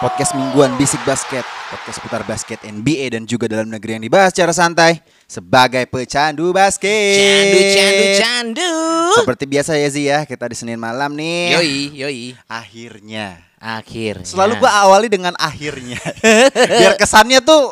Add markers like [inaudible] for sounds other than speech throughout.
Podcast mingguan Bisik Basket Podcast putar basket NBA dan juga dalam negeri yang dibahas secara santai Sebagai pecandu basket Candu, candu, candu. Seperti biasa ya Zi ya Kita di Senin malam nih Yoi, yoi. Akhirnya Akhirnya. Selalu gua awali dengan akhirnya [laughs] Biar kesannya tuh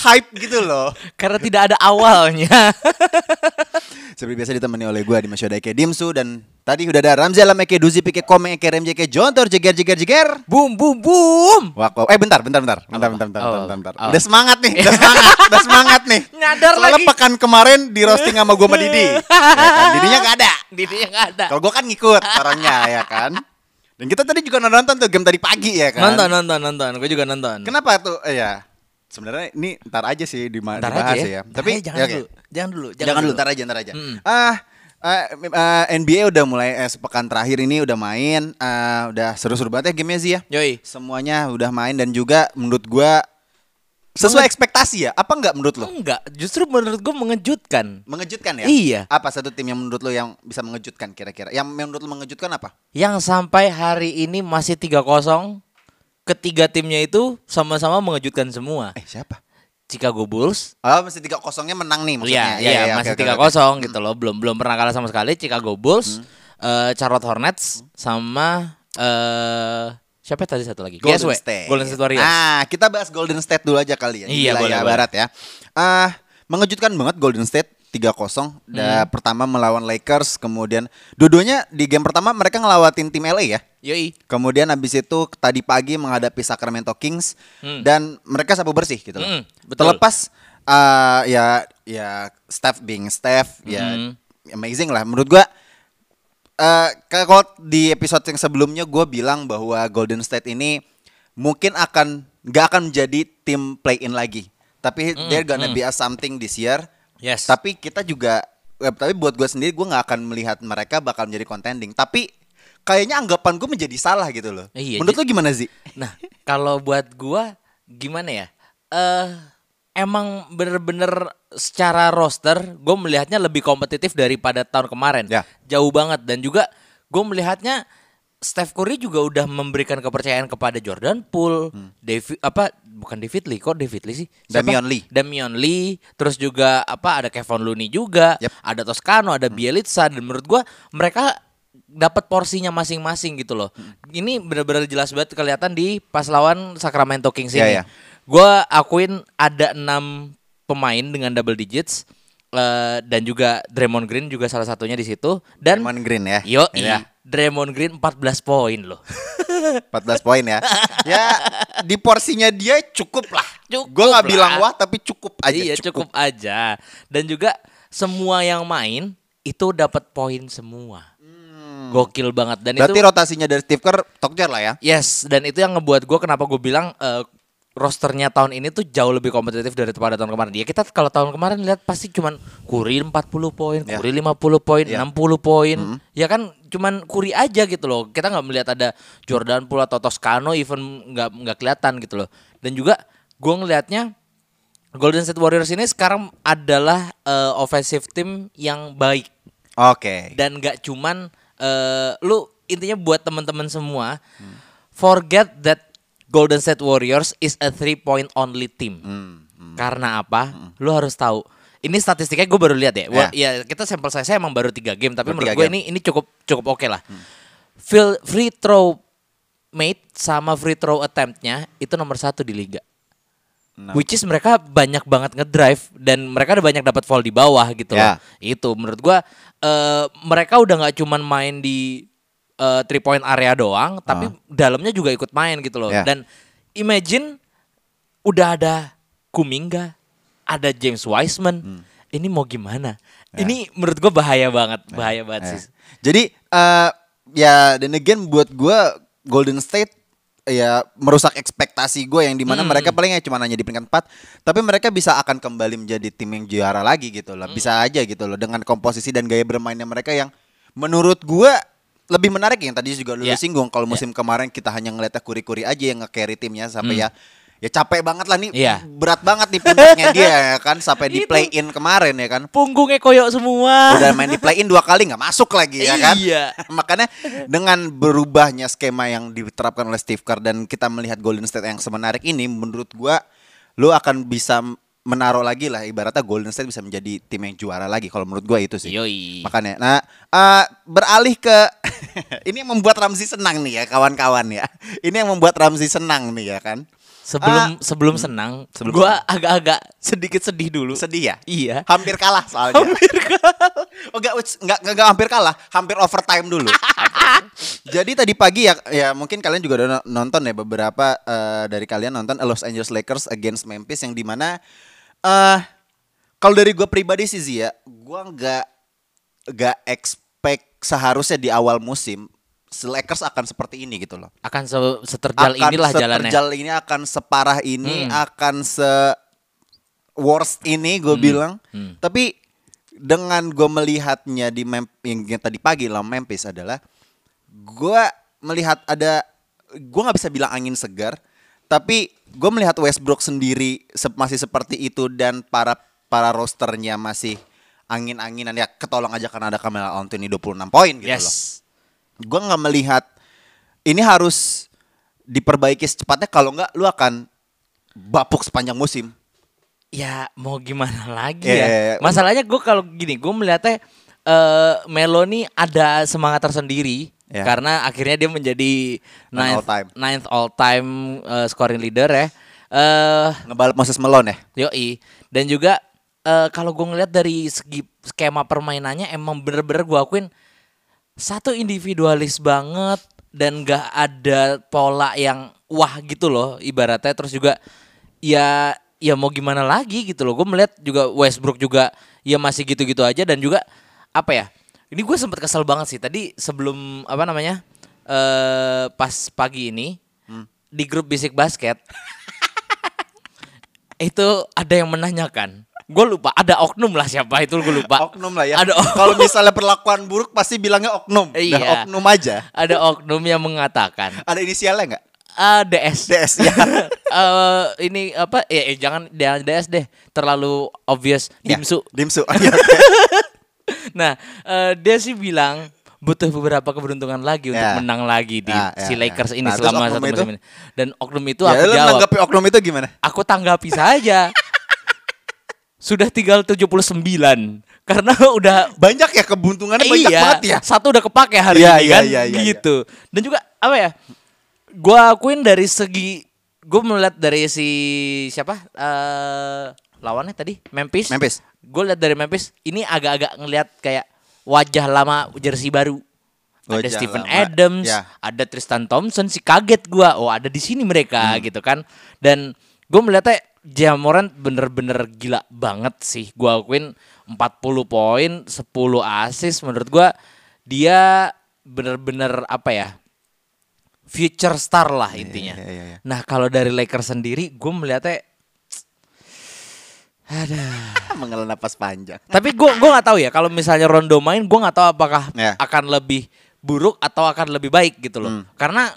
hype gitu loh [laughs] karena tidak ada awalnya. [laughs] Seperti biasa ditemani oleh gua di Eke Dimsu Dan tadi udah ada Ramzi Alam Eke Duzi Pike Komeng Eke Remji Eke Jontor Jeger Jeger Jeger boom, boom, boom. Wah, kok- eh bentar, bentar, bentar, bentar, Apa? bentar, bentar, Oh. bentar, bentar. Oh. Udah semangat nih, udah semangat, udah [laughs] semangat nih. Nyadar Soalnya lagi. pekan kemarin di roasting sama gue sama Didi, ya kan? Didinya gak ada. Didinya nggak ada. Kalau gue kan ngikut orangnya ya kan. Dan kita tadi juga nonton tuh game tadi pagi ya kan. Nonton, nonton, nonton. Gue juga nonton. Kenapa tuh? Eh, ya, sebenarnya ini ntar aja sih di Ntar dibahas aja ya. ya. Tapi Ntar aja, jangan ya, dulu. Jangan dulu. Jangan, dulu, ntar aja, ntar aja. Mm-mm. Ah, eh, eh, NBA udah mulai eh, sepekan terakhir ini udah main, eh, udah seru-seru banget ya gamenya sih ya. Yoi. Semuanya udah main dan juga menurut gua sesuai ekspektasi ya? Apa enggak menurut lo? Enggak, justru menurut gue mengejutkan. Mengejutkan ya? Iya. Apa satu tim yang menurut lo yang bisa mengejutkan kira-kira? Yang menurut lo mengejutkan apa? Yang sampai hari ini masih 3-0. Ketiga timnya itu sama-sama mengejutkan semua. Eh siapa? Chicago Bulls. Oh masih tiga kosongnya menang nih maksudnya? Iya, iya, oke, masih oke, tiga kosong gitu loh. Belum belum pernah kalah sama sekali. Chicago Bulls, Hmm. eh, Charlotte Hornets, sama eh siapa tadi satu lagi? Golden GSW, State. Golden State Warriors. Ah, kita bahas Golden State dulu aja kali ya. di Iya, wilayah boleh, boleh. barat ya. Ah, mengejutkan banget Golden State 3-0. Da, Hmm. pertama melawan Lakers, kemudian dua-duanya di game pertama mereka ngelawatin tim LA ya. Yoi. Kemudian habis itu tadi pagi menghadapi Sacramento Kings Hmm. dan mereka sapu bersih gitu loh. Mm, betul. Terlepas uh, ya ya Steph being Steph ya Hmm. amazing lah menurut gua. Uh, kalau di episode yang sebelumnya gue bilang bahwa Golden State ini mungkin akan nggak akan menjadi tim play in lagi, tapi they're gonna be a something this year. Yes. Tapi kita juga, eh, tapi buat gue sendiri gue nggak akan melihat mereka bakal menjadi contending. Tapi kayaknya anggapan gue menjadi salah gitu loh. Iya, Menurut lo gimana sih? Nah, kalau buat gua gimana ya? Eh emang bener-bener secara roster gue melihatnya lebih kompetitif daripada tahun kemarin. Ya. Jauh banget dan juga gue melihatnya Steph Curry juga udah memberikan kepercayaan kepada Jordan Poole, David apa bukan David Lee kok David Lee sih? Siapa? Damian Lee. Damian Lee, terus juga apa ada Kevin Looney juga, Yep. ada Toscano, ada Bielitsa dan menurut gua mereka dapat porsinya masing-masing gitu loh. Ini benar-benar jelas banget kelihatan di pas lawan Sacramento Kings Iya, ini. iya. Gua akuin ada enam pemain dengan double digits eh, dan juga Draymond Green juga salah satunya di situ dan Draymond Green ya. Yo, Ya, Draymond Green 14 poin loh. [laughs] 14 poin ya. ya di porsinya dia cukup lah. Cukup Gue nggak lah. bilang wah tapi cukup aja. iya cukup. aja dan juga semua yang main itu dapat poin semua gokil banget dan Hmm. Berarti itu rotasinya dari Steve Kerr Tokjar lah ya. yes dan itu yang ngebuat gue kenapa gue bilang eh, rosternya tahun ini tuh jauh lebih kompetitif daripada tahun kemarin ya kita kalau tahun kemarin lihat pasti cuman Kuri 40 poin Ya. Kuri 50 poin Ya. 60 poin ya kan cuman Kuri aja gitu loh kita nggak melihat ada Jordan Poole atau Toscano even nggak nggak kelihatan gitu loh dan juga gue ngelihatnya Golden State Warriors ini sekarang adalah eh, offensive team yang baik Oke. dan nggak cuman eh, lu intinya buat teman-teman semua forget that Golden State Warriors is a three point only team. Hmm, Karena apa? Lu harus tahu. Ini statistiknya gue baru lihat ya. Wah, Ya. kita sampel saya emang baru tiga game, tapi Baru menurut gue ini ini cukup cukup oke lah. Field- free throw mate sama free throw attemptnya itu nomor satu di liga. Nah. Which is mereka banyak banget ngedrive dan mereka ada banyak dapat foul di bawah gitu loh. Itu menurut gua eh, mereka udah nggak cuman main di eh, three point area doang, tapi dalamnya juga ikut main gitu loh. Ya. Dan imagine udah ada Kuminga, ada James Wiseman, ini mau gimana? Ini menurut gue bahaya banget, bahaya banget Ya. sih. Jadi eh ya dan again buat gua Golden State ya merusak ekspektasi gue yang di mana Hmm. mereka paling ya cuma hanya di peringkat 4 tapi mereka bisa akan kembali menjadi tim yang juara lagi gitu loh Hmm. bisa aja gitu loh dengan komposisi dan gaya bermainnya mereka yang menurut gua lebih menarik yang tadi juga lu Ya. singgung kalau musim kemarin kita hanya ngeliatnya kuri-kuri aja yang nge-carry timnya sampai ya ya capek banget lah nih. Iya. berat banget nih pundaknya [laughs] dia ya kan sampai di play in kemarin ya kan Punggungnya koyok semua. udah main di play in dua kali nggak masuk lagi ya kan Iya. [laughs] makanya dengan berubahnya skema yang diterapkan oleh Steve Kerr dan kita melihat Golden State yang semenarik ini menurut gua lu akan bisa menaruh lagi lah ibaratnya Golden State bisa menjadi tim yang juara lagi kalau menurut gua itu sih Yoi. makanya nah eh, beralih ke [laughs] ini yang membuat Ramzi senang nih ya kawan-kawan ya ini yang membuat Ramzi senang nih ya kan Sebelum sebelum senang, sebelum gua agak-agak sedikit sedih dulu. sedih ya Iya. hampir kalah soalnya. Hampir kalah. oh enggak, enggak, enggak, hampir kalah, hampir overtime dulu. [laughs] Jadi tadi pagi ya, ya mungkin kalian juga udah no- nonton ya beberapa eh, dari kalian nonton Los Angeles Lakers against Memphis yang di mana eh kalau dari gue pribadi sih Zia, gue nggak nggak expect seharusnya di awal musim si Lakers akan seperti ini gitu loh. Akan se- seterjal inilah jalannya. seterjal ini akan separah ini Hmm. akan se worst ini gue bilang Hmm. tapi dengan gue melihatnya di Mem yang yang tadi pagi lah Memphis adalah gue melihat ada gue nggak bisa bilang angin segar tapi gue melihat Westbrook sendiri se- masih seperti itu dan para para rosternya masih angin-anginan ya ketolong aja karena ada Carmelo Anthony 26 poin gitu loh yes. gue nggak melihat ini harus diperbaiki secepatnya kalau nggak lu akan bapuk sepanjang musim. Ya mau gimana [laughs] lagi Ya, ya? ya, ya. Masalahnya gue kalau gini, gue melihatnya eh Melo nih ada semangat tersendiri Ya. karena akhirnya dia menjadi ninth all time. ninth all time eh, scoring leader ya. Eh Ngebalap Moses Melon ya. Yoi. Dan juga eh, kalau gue ngeliat dari segi skema permainannya emang bener-bener gue akuin satu individualis banget dan gak ada pola yang wah gitu loh ibaratnya terus juga ya ya mau gimana lagi gitu loh gue melihat juga Westbrook juga ya masih gitu-gitu aja dan juga apa ya ini gue sempet kesel banget sih tadi sebelum apa namanya eh pas pagi ini di grup Basic Basket [laughs] itu ada yang menanyakan. Gue lupa, ada oknum lah siapa itu gue lupa. Oknum lah ya. Ada [laughs] Kalau misalnya perlakuan buruk pasti bilangnya oknum. Iya. oknum aja. ada oknum yang mengatakan Ada inisialnya nggak? ah, DS. DS ya. [laughs] Eh, ini apa? Eh, eh, jangan DS deh, terlalu obvious. Ya, Dimsu. Nah, eh, dia sih bilang butuh beberapa keberuntungan lagi untuk Ya. menang lagi di Ya, ya, si ya. Lakers ini Nah, selama satu itu? musim ini. Dan oknum itu ya, aku lu jawab, nanggapi oknum itu gimana? aku tanggapi saja. [laughs] Sudah tinggal 79 karena udah Banyak ya kebuntungannya banyak iya, banget ya. Satu udah kepake hari Iya, ini iya, kan, iya, iya, gitu. Dan juga apa ya? Gua akuin dari segi gue melihat dari si siapa? eh lawannya tadi Memphis. Memphis. Gue lihat dari Memphis ini agak-agak ngelihat kayak wajah lama jersey baru. ada Wajah Stephen lama, Adams, ya. ada Tristan Thompson, si kaget gua. Oh, ada di sini mereka Hmm. gitu kan. Dan gue melihatnya Jamoran bener-bener gila banget sih. Gua akuin 40 poin, 10 assist menurut gua dia bener-bener apa ya? Future star lah intinya. iya, iya, iya. Nah, kalau dari Lakers sendiri gue melihatnya ada [laughs] Menghela napas panjang. tapi gue gua nggak tahu ya kalau misalnya Rondo main gue nggak tahu apakah Ya. akan lebih buruk atau akan lebih baik gitu loh Hmm. karena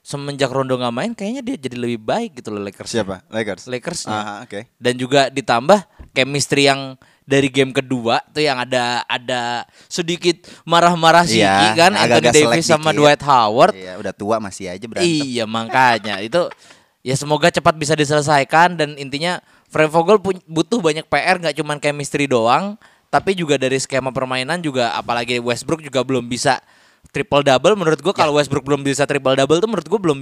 semenjak Rondo nggak main kayaknya dia jadi lebih baik gitu loh Lakers Siapa? Lakers. Lakers oke. dan juga ditambah chemistry yang dari game kedua tuh yang ada ada sedikit marah-marah sih Iya, kan Anthony agak-agak Davis selek sama dikit. Dwight Howard Iya, udah tua masih aja berantem. Iya makanya itu ya semoga cepat bisa diselesaikan dan intinya Frank Vogel butuh banyak PR nggak cuman chemistry doang tapi juga dari skema permainan juga apalagi Westbrook juga belum bisa triple double menurut gua Ya. kalau Westbrook belum bisa triple double tuh menurut gua belum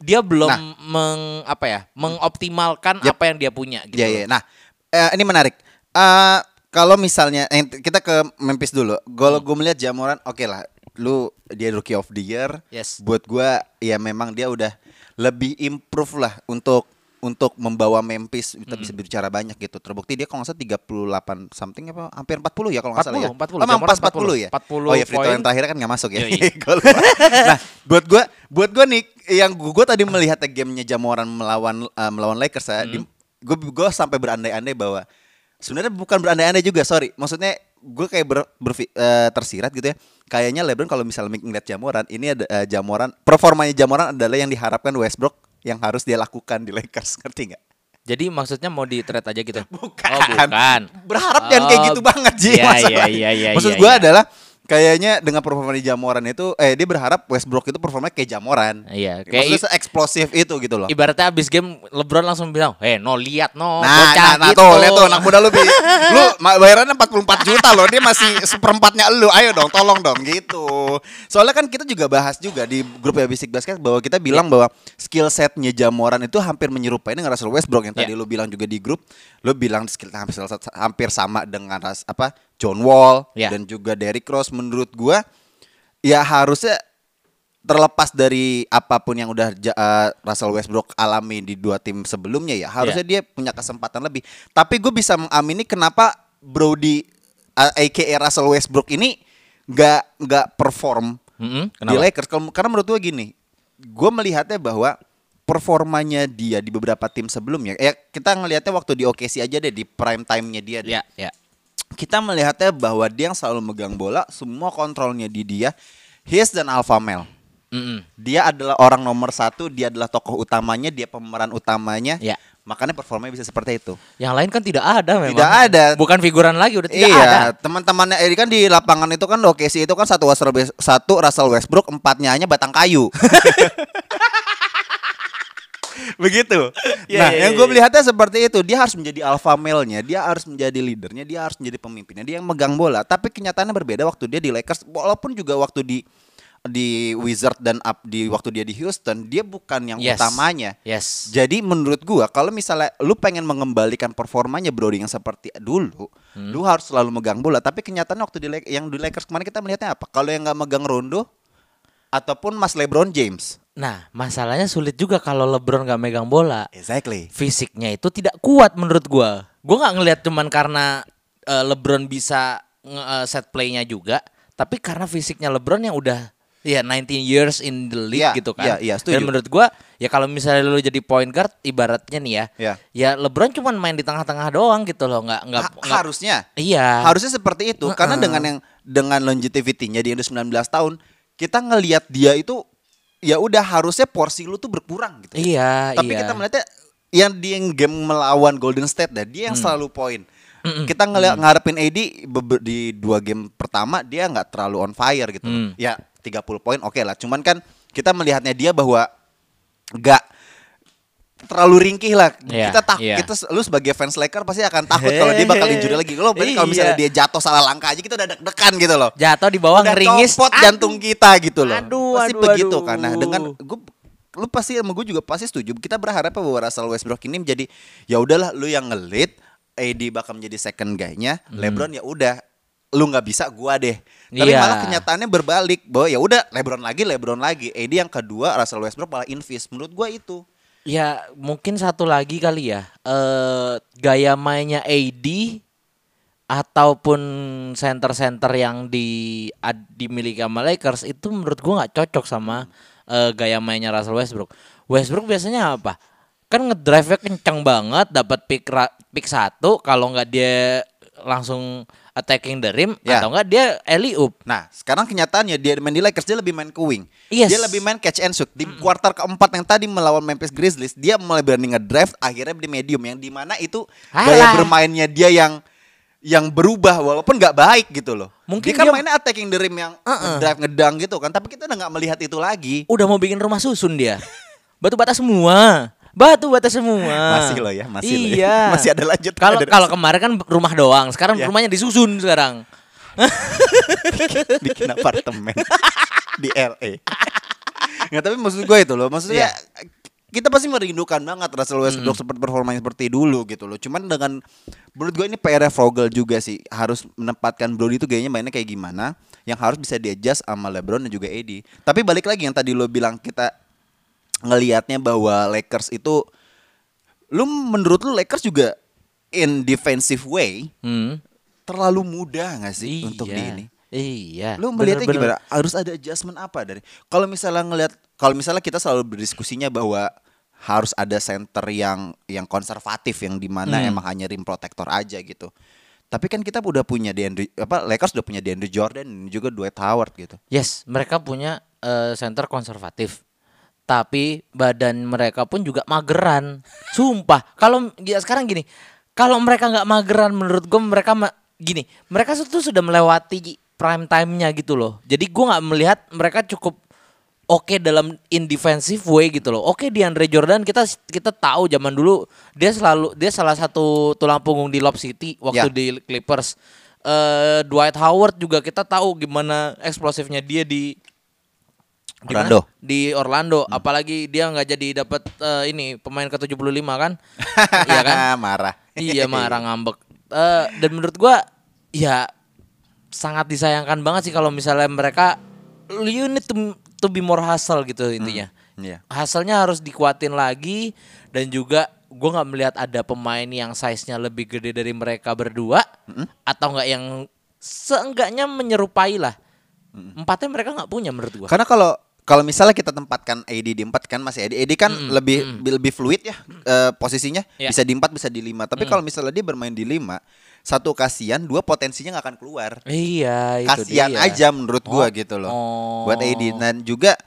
dia belum Nah. meng apa ya mengoptimalkan Yep. apa yang dia punya gitu. Iya, iya. Nah, eh, ini menarik. Eh, kalau misalnya eh, kita ke Memphis dulu. Kalau Hmm. gue melihat Jamoran, oke lah. Lu dia rookie of the year. Yes. Buat gua ya memang dia udah lebih improve lah untuk untuk membawa Memphis kita bisa berbicara banyak gitu. Terbukti dia kalau nggak salah 38 something apa hampir 40 ya kalau nggak salah ya. 40, 40. Oh, Jamoran pas 40 ya? 40 oh ya free throw poin. yang terakhir kan nggak masuk ya. [laughs] Gua lupa. nah, buat gua buat gua nih yang gua, gua tadi melihat gamenya Jamoran melawan eh, melawan Lakers ya. Hmm. Di, gua gua sampai berandai-andai bahwa sebenarnya bukan berandai-andai juga, sorry. Maksudnya gue kayak ber, berfi- eh, tersirat gitu ya. Kayaknya LeBron kalau misalnya ngeliat Jamoran, ini ada eh, Jamoran, performanya Jamoran adalah yang diharapkan Westbrook yang harus dia lakukan di Lakers, ngerti nggak? Jadi maksudnya mau di trade aja gitu? [laughs] Bukan. Oh, bukan. Berharap jangan kayak Oh, gitu banget Ji iya, masalahnya. iya, iya, Maksud iya, gue iya. adalah kayaknya dengan performa di Jamoran itu eh dia berharap Westbrook itu performanya kayak Jamoran. Iya, kayak Maksudnya eksplosif itu gitu loh. Ibaratnya abis game LeBron langsung bilang, "Eh, no lihat no, Nah, nah, nah gitu." tuh, lihat tuh anak muda lu. [laughs] Lu bayarannya 44 juta loh, dia masih seperempatnya lu. Ayo dong, tolong dong gitu. Soalnya kan kita juga bahas juga di grup ya Basic Basket bahwa kita bilang Iya. bahwa skill setnya Jamoran itu hampir menyerupai dengan Russell Westbrook yang tadi Iya. lu bilang juga di grup. Lu bilang skill hampir hampir sama dengan ras, apa John Wall Iya. dan juga Derrick Rose menurut gua ya harusnya terlepas dari apa pun yang udah eh, Russell Westbrook alami di dua tim sebelumnya ya harusnya dia punya kesempatan lebih tapi gue bisa mengamini kenapa Brody uh, aka Russell Westbrook ini nggak nggak perform Mm-mm, di kenapa? Lakers karena menurut gue gini gue melihatnya bahwa performanya dia di beberapa tim sebelumnya ya kita ngelihatnya waktu di OKC aja deh di prime time-nya dia deh Ya, ya. Kita melihatnya bahwa dia yang selalu megang bola, semua kontrolnya di dia. His dan alpha male. Mm-mm. Dia adalah orang nomor satu, dia adalah tokoh utamanya, dia pemeran utamanya. Ya. Makanya performanya bisa seperti itu. Yang lain kan tidak ada memang. Tidak ada. Bukan figuran lagi, udah tidak iya, ada. teman-temannya Edi kan di lapangan itu kan OKC itu kan satu Russell, satu Russell Westbrook, empatnya hanya batang kayu. [laughs] Begitu. Iya, nah, iya, yang iya, gue iya. melihatnya seperti itu. Dia harus menjadi alpha male-nya, dia harus menjadi leadernya, dia harus menjadi pemimpinnya, dia yang megang bola. Tapi kenyataannya berbeda waktu dia di Lakers, walaupun juga waktu di di Wizard dan up di waktu dia di Houston, dia bukan yang Yes. utamanya. Yes. Jadi menurut gua kalau misalnya lu pengen mengembalikan performanya Brody yang seperti dulu, Hmm. lu harus selalu megang bola. Tapi kenyataannya waktu di yang di Lakers kemarin kita melihatnya apa? Kalau yang nggak megang Rondo ataupun Mas LeBron James. Nah, masalahnya sulit juga kalau LeBron gak megang bola. Exactly. Fisiknya itu tidak kuat menurut gua. Gua nggak ngelihat cuman karena eh, LeBron bisa nge- eh, set playnya juga, tapi karena fisiknya LeBron yang udah ya 19 years in the league Iya, gitu kan. iya, iya, setuju. Dan menurut gua ya kalau misalnya lu jadi point guard ibaratnya nih ya. Iya. Ya LeBron cuman main di tengah-tengah doang gitu loh, nggak nggak Ha- harusnya. Iya. Harusnya seperti itu karena Heeh. dengan yang dengan longevity-nya udah 19 tahun, kita ngelihat dia itu ya udah harusnya porsi lu tuh berkurang gitu. Iya, Tapi iya. kita melihatnya yang di yang game melawan Golden State dah, dia yang Hmm. selalu poin. Kita ngeliat ngarepin AD di dua game pertama dia nggak terlalu on fire gitu. Hmm. Ya 30 poin oke lah. Cuman kan kita melihatnya dia bahwa nggak terlalu ringkih lah. Iya, kita tak iya. kita lu sebagai fans Lakers pasti akan takut kalau dia bakal injury lagi. Kalau berarti kalau misalnya Iya. dia jatuh salah langkah aja kita udah deg-degan gitu loh. Jatuh di bawah Udah ngeringis. copot Aduh. jantung kita gitu loh. Aduh, pasti aduh, begitu aduh. kan. Nah, dengan gue lu pasti sama gue juga pasti setuju. Kita berharap bahwa Russell Westbrook ini menjadi ya udahlah lu yang ngelit, AD bakal menjadi second guy-nya, LeBron ya udah lu nggak bisa gua deh. Tapi Hmm. Iya. malah kenyataannya berbalik bahwa ya udah LeBron lagi, LeBron lagi. AD yang kedua, Russell Westbrook malah invis. Menurut gua itu. Ya mungkin satu lagi kali ya eh Gaya mainnya AD Ataupun center-center yang di ad- dimiliki sama Lakers Itu menurut gua nggak cocok sama eh, gaya mainnya Russell Westbrook Westbrook biasanya apa? Kan ngedrive-nya kencang banget dapat pick pick satu Kalau nggak dia langsung attacking the rim Ya. Atau nggak dia alley oop Nah, sekarang kenyataannya dia main di Lakers dia lebih main ke wing. Yes. Dia lebih main catch and shoot. Di kuarter keempat yang tadi melawan Memphis Grizzlies, dia mulai berani ngedrive akhirnya di medium yang di mana itu gaya bermainnya dia yang yang berubah walaupun nggak baik gitu loh. Mungkin dia kan dia- mainnya attacking the rim yang ngedrive ngedang gitu kan, tapi kita udah nggak melihat itu lagi. Udah mau bikin rumah susun dia [laughs] Batu bata semua Batu bata semua Masih loh ya, masih loh ya. Iya [laughs] Masih ada lanjut Kalau kalau kemarin kan rumah doang Sekarang Ya. rumahnya disusun sekarang [laughs] bikin apartemen di LA. Nggak tapi maksud gue itu loh, maksudnya Iya. kita pasti merindukan banget Russell Westbrook Hmm. seperti performanya seperti dulu gitu loh. Cuman dengan menurut gue ini PR Vogel juga sih harus menempatkan Brody itu gayanya mainnya kayak gimana yang harus bisa diadjust sama LeBron dan juga AD. Tapi balik lagi yang tadi lo bilang kita ngelihatnya bahwa Lakers itu lu menurut lu Lakers juga in defensive way Hmm. terlalu mudah nggak sih untuk di ini? Iya. Lu melihatnya bener-bener. gimana? Harus ada adjustment apa dari? Kalau misalnya ngelihat, kalau misalnya kita selalu berdiskusinya bahwa harus ada center yang yang konservatif yang di mana Hmm. emang hanya rim protector aja gitu. Tapi kan kita udah punya DeAndre apa Lakers udah punya DeAndre Jordan dan juga Dwight Howard gitu. Yes, mereka punya eh, center konservatif. Tapi badan mereka pun juga mageran. Sumpah. Kalau ya sekarang gini, kalau mereka nggak mageran menurut gue mereka ma- gini, mereka tuh sudah melewati prime time-nya gitu loh. Jadi gue nggak melihat mereka cukup oke dalam in defensive way gitu loh. Oke di Andre Jordan kita kita tahu zaman dulu dia selalu dia salah satu tulang punggung di Lob City waktu Ya. di Clippers. Eh Dwight Howard juga kita tahu gimana eksplosifnya dia di Orlando. Di Orlando, apalagi dia nggak jadi dapat eh, ini pemain ke-75 kan? [laughs] Iya kan? Marah. iya marah ngambek. Eh, dan menurut gua ya sangat disayangkan banget sih kalau misalnya mereka you need to, to be more hustle gitu intinya. Iya. Hasilnya harus dikuatin lagi dan juga gua nggak melihat ada pemain yang size-nya lebih gede dari mereka berdua atau enggak yang seenggaknya menyerupai lah. Empatnya mereka nggak punya menurut gua. Karena kalau kalau misalnya kita tempatkan AD di 4 kan masih AD, AD kan lebih lebih fluid ya eh, posisinya Ya. bisa di 4 bisa di 5. Tapi kalau misalnya dia bermain di 5, satu kasihan, dua potensinya nggak akan keluar. Iya, itu Kasihan dia. aja menurut gua Oh. gitu loh. Oh. Buat AD dan juga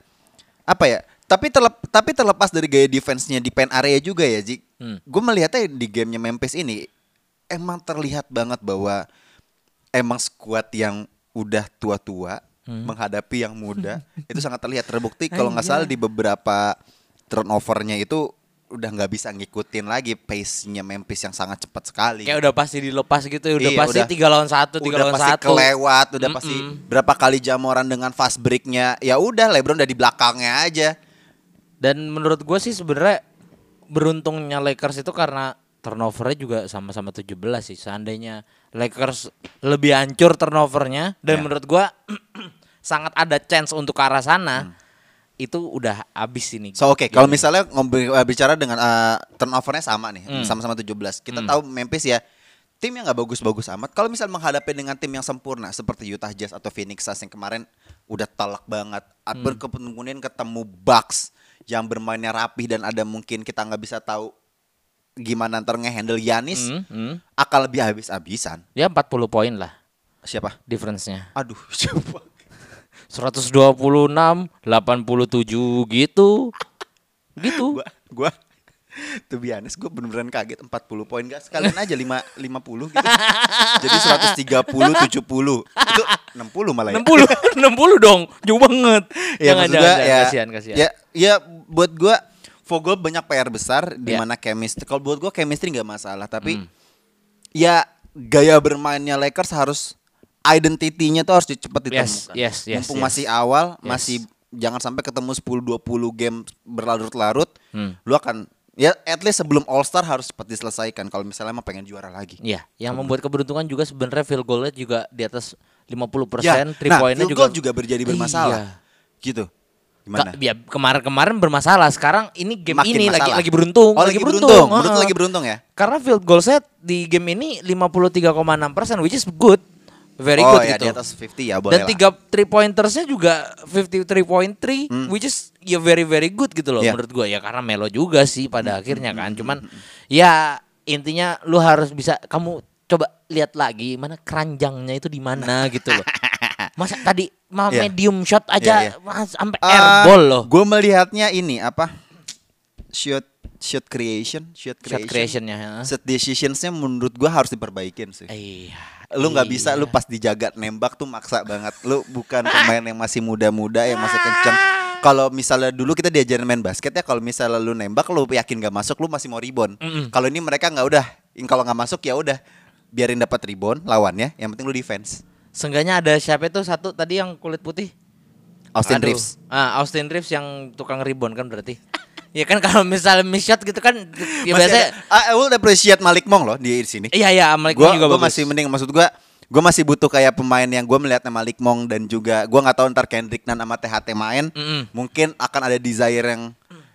apa ya? Tapi terlep, tapi terlepas dari gaya defense-nya di pen area juga ya, Ji. Hmm. Gue melihatnya di gamenya Memphis ini emang terlihat banget bahwa emang skuad yang udah tua-tua Hmm. menghadapi yang muda [laughs] itu sangat terlihat terbukti kalau nggak salah di beberapa turnovernya itu udah nggak bisa ngikutin lagi pace-nya Memphis yang sangat cepat sekali. Kayak udah pasti dilepas gitu, udah Iya, pasti udah- tiga lawan satu, tiga udah lawan pasti satu. kelewat, udah pasti Mm-mm. berapa kali jamoran dengan fast breaknya. Ya udah, LeBron udah di belakangnya aja. Dan menurut gue sih sebenarnya beruntungnya Lakers itu karena turnovernya juga sama-sama 17 sih. Seandainya Lakers lebih hancur turnovernya dan Ya. menurut gua [clears throat] sangat ada chance untuk ke arah sana. Itu udah abis ini. So oke, kalau Game. misalnya ngobrol eh, bicara dengan eh, turnovernya sama nih, Hmm. sama-sama 17. Kita tahu Memphis ya tim yang nggak bagus-bagus amat. Kalau misal menghadapi dengan tim yang sempurna seperti Utah Jazz atau Phoenix Suns yang kemarin udah telak banget. Hmm. Hmm. Kemudian ketemu Bucks yang bermainnya rapih dan ada mungkin kita nggak bisa tahu gimana ntar ngehandle Yanis Hmm, hmm. akan lebih habis-habisan. Ya 40 poin lah Siapa? difference-nya. Aduh, [laughs] coba. 126, 87 gitu. Gitu. gua gua tuh biasa gue bener-beneran kaget 40 poin gak sekalian aja 5 50 gitu. Jadi 130 70. Itu 60 malah ya. 60, 60 [laughs] dong. Jauh banget. Ya Jangan, jangan, ya Kasihan, kasihan. Ya ya buat gua Vogel banyak PR besar di Ya. mana chemistry. Kalau buat gua chemistry nggak masalah, tapi Hmm. ya gaya bermainnya Lakers harus identity-nya tuh harus cepat Yes, ditemukan. yes, yes, Mumpung yes. masih awal, Yes. masih jangan sampai ketemu 10 20 game berlarut-larut, Hmm. lu akan ya at least sebelum All Star harus cepat diselesaikan kalau misalnya emang pengen juara lagi. Iya, yang membuat keberuntungan juga sebenarnya field goalnya juga di atas 50%, Ya, three nah, pointnya field juga juga berjadi bermasalah. Iya. Gitu. Gimana? Ka- ya, kemarin-kemarin bermasalah, sekarang ini game Makin ini lagi masalah. lagi beruntung, Oh, lagi beruntung. Menurut lu Heeh. lagi beruntung ya? Karena field goal set di game ini 53,6% which is good. Very oh good ya gitu. di atas 50 ya boleh Dan tiga three pointersnya juga 53.3 Hmm. which is ya very very good gitu loh Iya. menurut gua ya karena Melo juga sih Hmm, pada akhirnya kan. Cuman ya intinya lu harus bisa kamu coba lihat lagi mana keranjangnya itu di mana [laughs] gitu loh. Masa tadi mah Iya. medium shot aja iya. mas- sampai Ah, airball loh. Gue melihatnya ini apa? Shoot shoot creation, shoot Shot creation. creationnya. ya. Set decisionsnya menurut gua harus diperbaikin sih. Iya. Lu nggak bisa iya. lu pas dijaga nembak tuh maksa banget. Lu bukan pemain yang masih muda-muda yang masih kencang. Kalau misalnya dulu kita diajarin main basket ya, kalau misalnya lu nembak lu yakin gak masuk, lu masih mau rebound. Mm-mm. Kalau ini mereka nggak udah, kalau nggak masuk ya udah, biarin dapat rebound lawannya. Yang penting lu defense. Seenggaknya ada siapa itu satu tadi yang kulit putih? Austin Aduh. Reeves. Ah, Austin Reeves yang tukang rebound kan berarti. Ya kan [laughs] kalau misalnya miss shot gitu kan ya biasanya ada- I, I will appreciate Malik Monk loh di sini. Iya iya Malik Gua, Monk juga gua bagus. masih mending maksud gua gua masih butuh kayak pemain yang gua melihatnya Malik Monk dan juga gua nggak tahu ntar Kendrick Nunn sama THT main Mm-mm. mungkin akan ada desire yang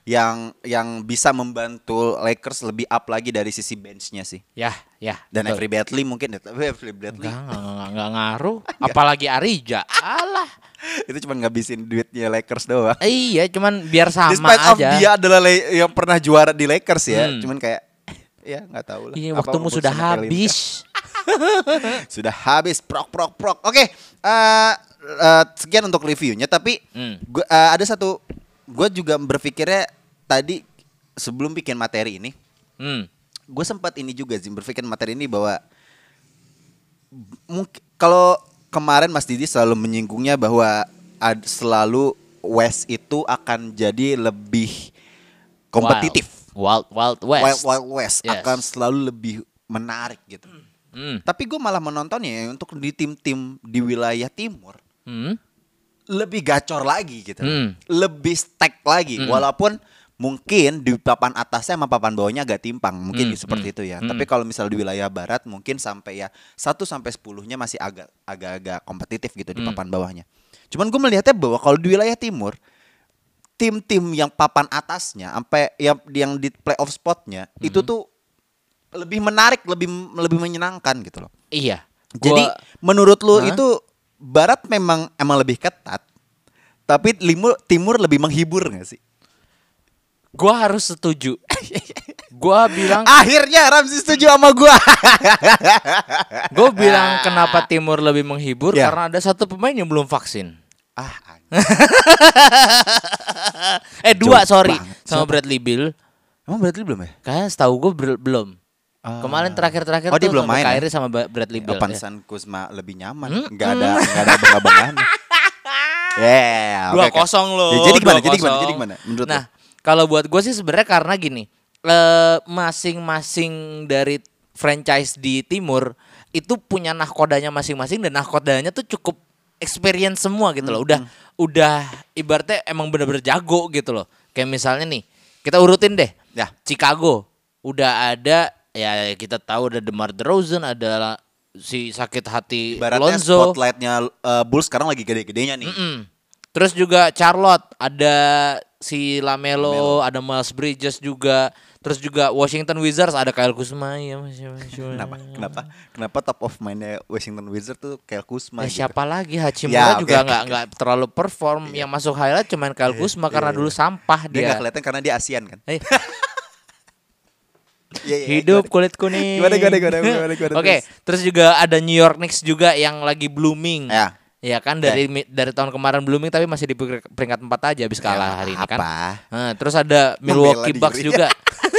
yang yang bisa membantu Lakers lebih up lagi dari sisi benchnya sih. Ya, ya. Dan betul. Avery Bradley mungkin tapi Avery [laughs] Bradley Enggak, enggak, enggak, enggak ngaruh. [laughs] Apalagi Arija. Alah. Itu cuma ngabisin duitnya Lakers doang. Iya, cuman biar sama Despite of aja. dia adalah yang pernah juara di Lakers ya, Hmm. cuman kayak ya nggak tahu lah. Apa waktumu sudah habis. [laughs] sudah habis prok prok prok. Oke, eh, eh, sekian untuk reviewnya. Tapi Hmm. gua, eh, ada satu, gue juga berpikirnya tadi sebelum bikin materi ini, Hmm. gue sempat ini juga sih berpikir materi ini bahwa mungkin kalau kemarin Mas Didi selalu menyinggungnya bahwa ad, selalu West itu akan jadi lebih kompetitif. Wild, Wild, Wild West. Wild, Wild West Yes. akan selalu lebih menarik gitu. Hmm. Tapi gue malah menontonnya ya, untuk di tim-tim di wilayah timur Hmm. lebih gacor lagi gitu. Hmm. Lebih stack lagi Hmm. walaupun mungkin di papan atasnya sama papan bawahnya agak timpang, mungkin Hmm, seperti hmm, itu ya. hmm. Tapi kalau misal di wilayah barat mungkin sampai ya 1 sampai 10-nya masih agak agak-agak kompetitif gitu di Hmm. papan bawahnya. Cuman gue melihatnya bahwa kalau di wilayah timur tim-tim yang papan atasnya sampai yang yang di playoff spotnya Hmm. itu tuh lebih menarik, lebih lebih menyenangkan gitu loh. Iya. Jadi Gua- menurut lu Hah? itu barat memang emang lebih ketat, tapi timur timur lebih menghibur gak sih? Gua harus setuju. gua bilang Akhirnya Ramzi setuju sama gua. Gue bilang kenapa Timur lebih menghibur Ya. karena ada satu pemain yang belum vaksin. ah, [laughs] Eh dua Jauh sorry banget. sama Siapa? Bradley Bill. emang berarti belum ya? Kayaknya setahu gue belum. Ah. Kemarin terakhir-terakhir Oh, dia tuh belum sama main ya? Kyrie sama Bradley Bill. ya. Pantesan Kuzma lebih nyaman, Hmm? nggak ada nggak ada abang-abangan. [laughs] Yeah, Dua oke. kosong loh. Ya, jadi gimana? Jadi gimana? Jadi gimana? Menurut nah, lu? Kalau buat gue sih sebenarnya karena gini, eh, masing-masing dari franchise di timur itu punya nahkodanya masing-masing dan nahkodanya tuh cukup experience semua gitu loh. Udah udah ibaratnya emang bener-bener jago gitu loh. Kayak misalnya nih, kita urutin deh. Ya. Chicago udah ada ya kita tahu ada DeMar DeRozan, ada si sakit hati Ibaratnya Lonzo. spotlightnya uh, Bulls sekarang lagi gede-gedenya nih. Mm-mm. Terus juga Charlotte ada si Lamelo, ada Miles Bridges juga. Terus juga Washington Wizards ada Kyle Kuzma ya masih Kenapa? Kenapa? Kenapa top of mind-nya Washington Wizards tuh kayak Kuzma Ya, gitu? siapa lagi Ya, Hachimura oke, juga oke, nggak oke. nggak terlalu perform. Yang masuk highlight cuman Kyle Kuzma karena dulu sampah Dia dia. nggak kelihatan karena dia ASEAN kan? [laughs] Iya, iya, Hidup gimana? kulit kuning. Gimana, gimana, gimana, gimana, gimana, [laughs] Oke, terus juga ada New York Knicks juga yang lagi blooming. Ya. Ya kan dari mi- dari tahun kemarin blooming tapi masih di peringkat peringkat 4 aja habis kalah Ya, hari ini kan. Nah, terus ada Milwaukee. Bucks juga.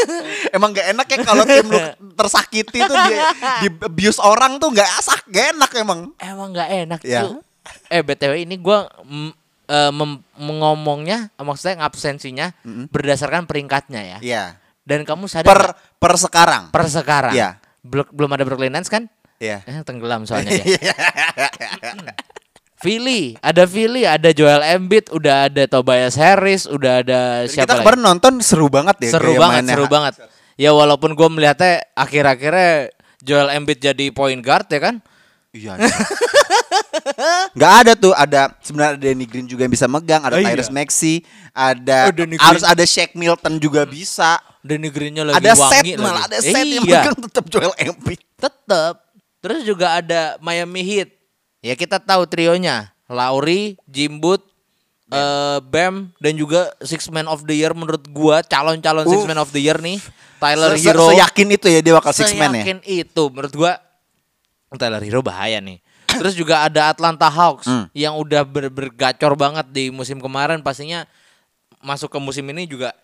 [laughs] Emang gak enak ya kalau tim lu tersakiti tuh di, di abuse orang tuh gak asak, gak enak emang. Emang nggak enak Ya. tuh. Eh btw ini gua mm, mem- mengomongnya, maksudnya ngabsensinya berdasarkan peringkatnya ya. Iya. Dan kamu sadar Per per sekarang. per sekarang. Iya. Bel- belum ada Brooklyn Nets kan? Iya. Eh, tenggelam soalnya dia. [laughs] Philly, ada Philly, ada Joel Embiid, udah ada Tobias Harris, udah ada Jadi siapa kita lagi? kemarin nonton seru banget ya. seru banget, mainnya. seru banget. Ya walaupun gue melihatnya akhir-akhirnya Joel Embiid jadi point guard ya kan? Iya. [laughs] Gak ada tuh, ada sebenarnya ada Danny Green juga yang bisa megang, ada Oh, iya. Tyrese Maxey, ada Oh, Danny harus ada Shaq Milton juga bisa. Dan negerinya lagi Ada set wangi malah, lagi. ada set yang iya, megang tetap Joel Embiid. tetap. Terus juga ada Miami Heat. Ya kita tahu trionya, Lauri, Jimbut, eh Bam dan juga Six Man of the Year menurut gua calon-calon Six. Man of the Year nih. Tyler Se- se- Hero. Seyakin itu ya dia bakal six man ya. Seyakin itu menurut gua Tyler Hero bahaya nih. Terus juga ada Atlanta Hawks Hmm. yang udah ber bergacor banget di musim kemarin pastinya masuk ke musim ini juga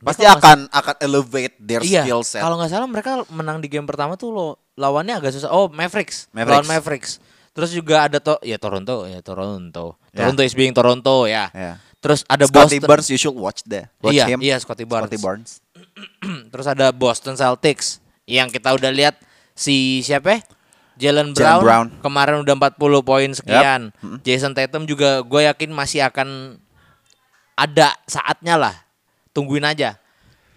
Pasti akan akan elevate their Iya, skill set. kalau nggak salah mereka menang di game pertama tuh lo lawannya agak susah. Oh, Mavericks. Mavericks. Lawan Mavericks. Terus juga ada to ya Toronto, ya Toronto. Ya. Toronto is being Toronto ya. Ya. Terus ada Scotty Boston. Barnes you should watch that. Watch iya, him. iya Scotty Barnes. Scotty Barnes. [clears throat] Terus ada Boston Celtics yang kita udah lihat si siapa? Jalen Jalen Brown, Brown. kemarin udah 40 poin sekian. Jason Tatum juga gue yakin masih akan ada saatnya lah. Tungguin aja.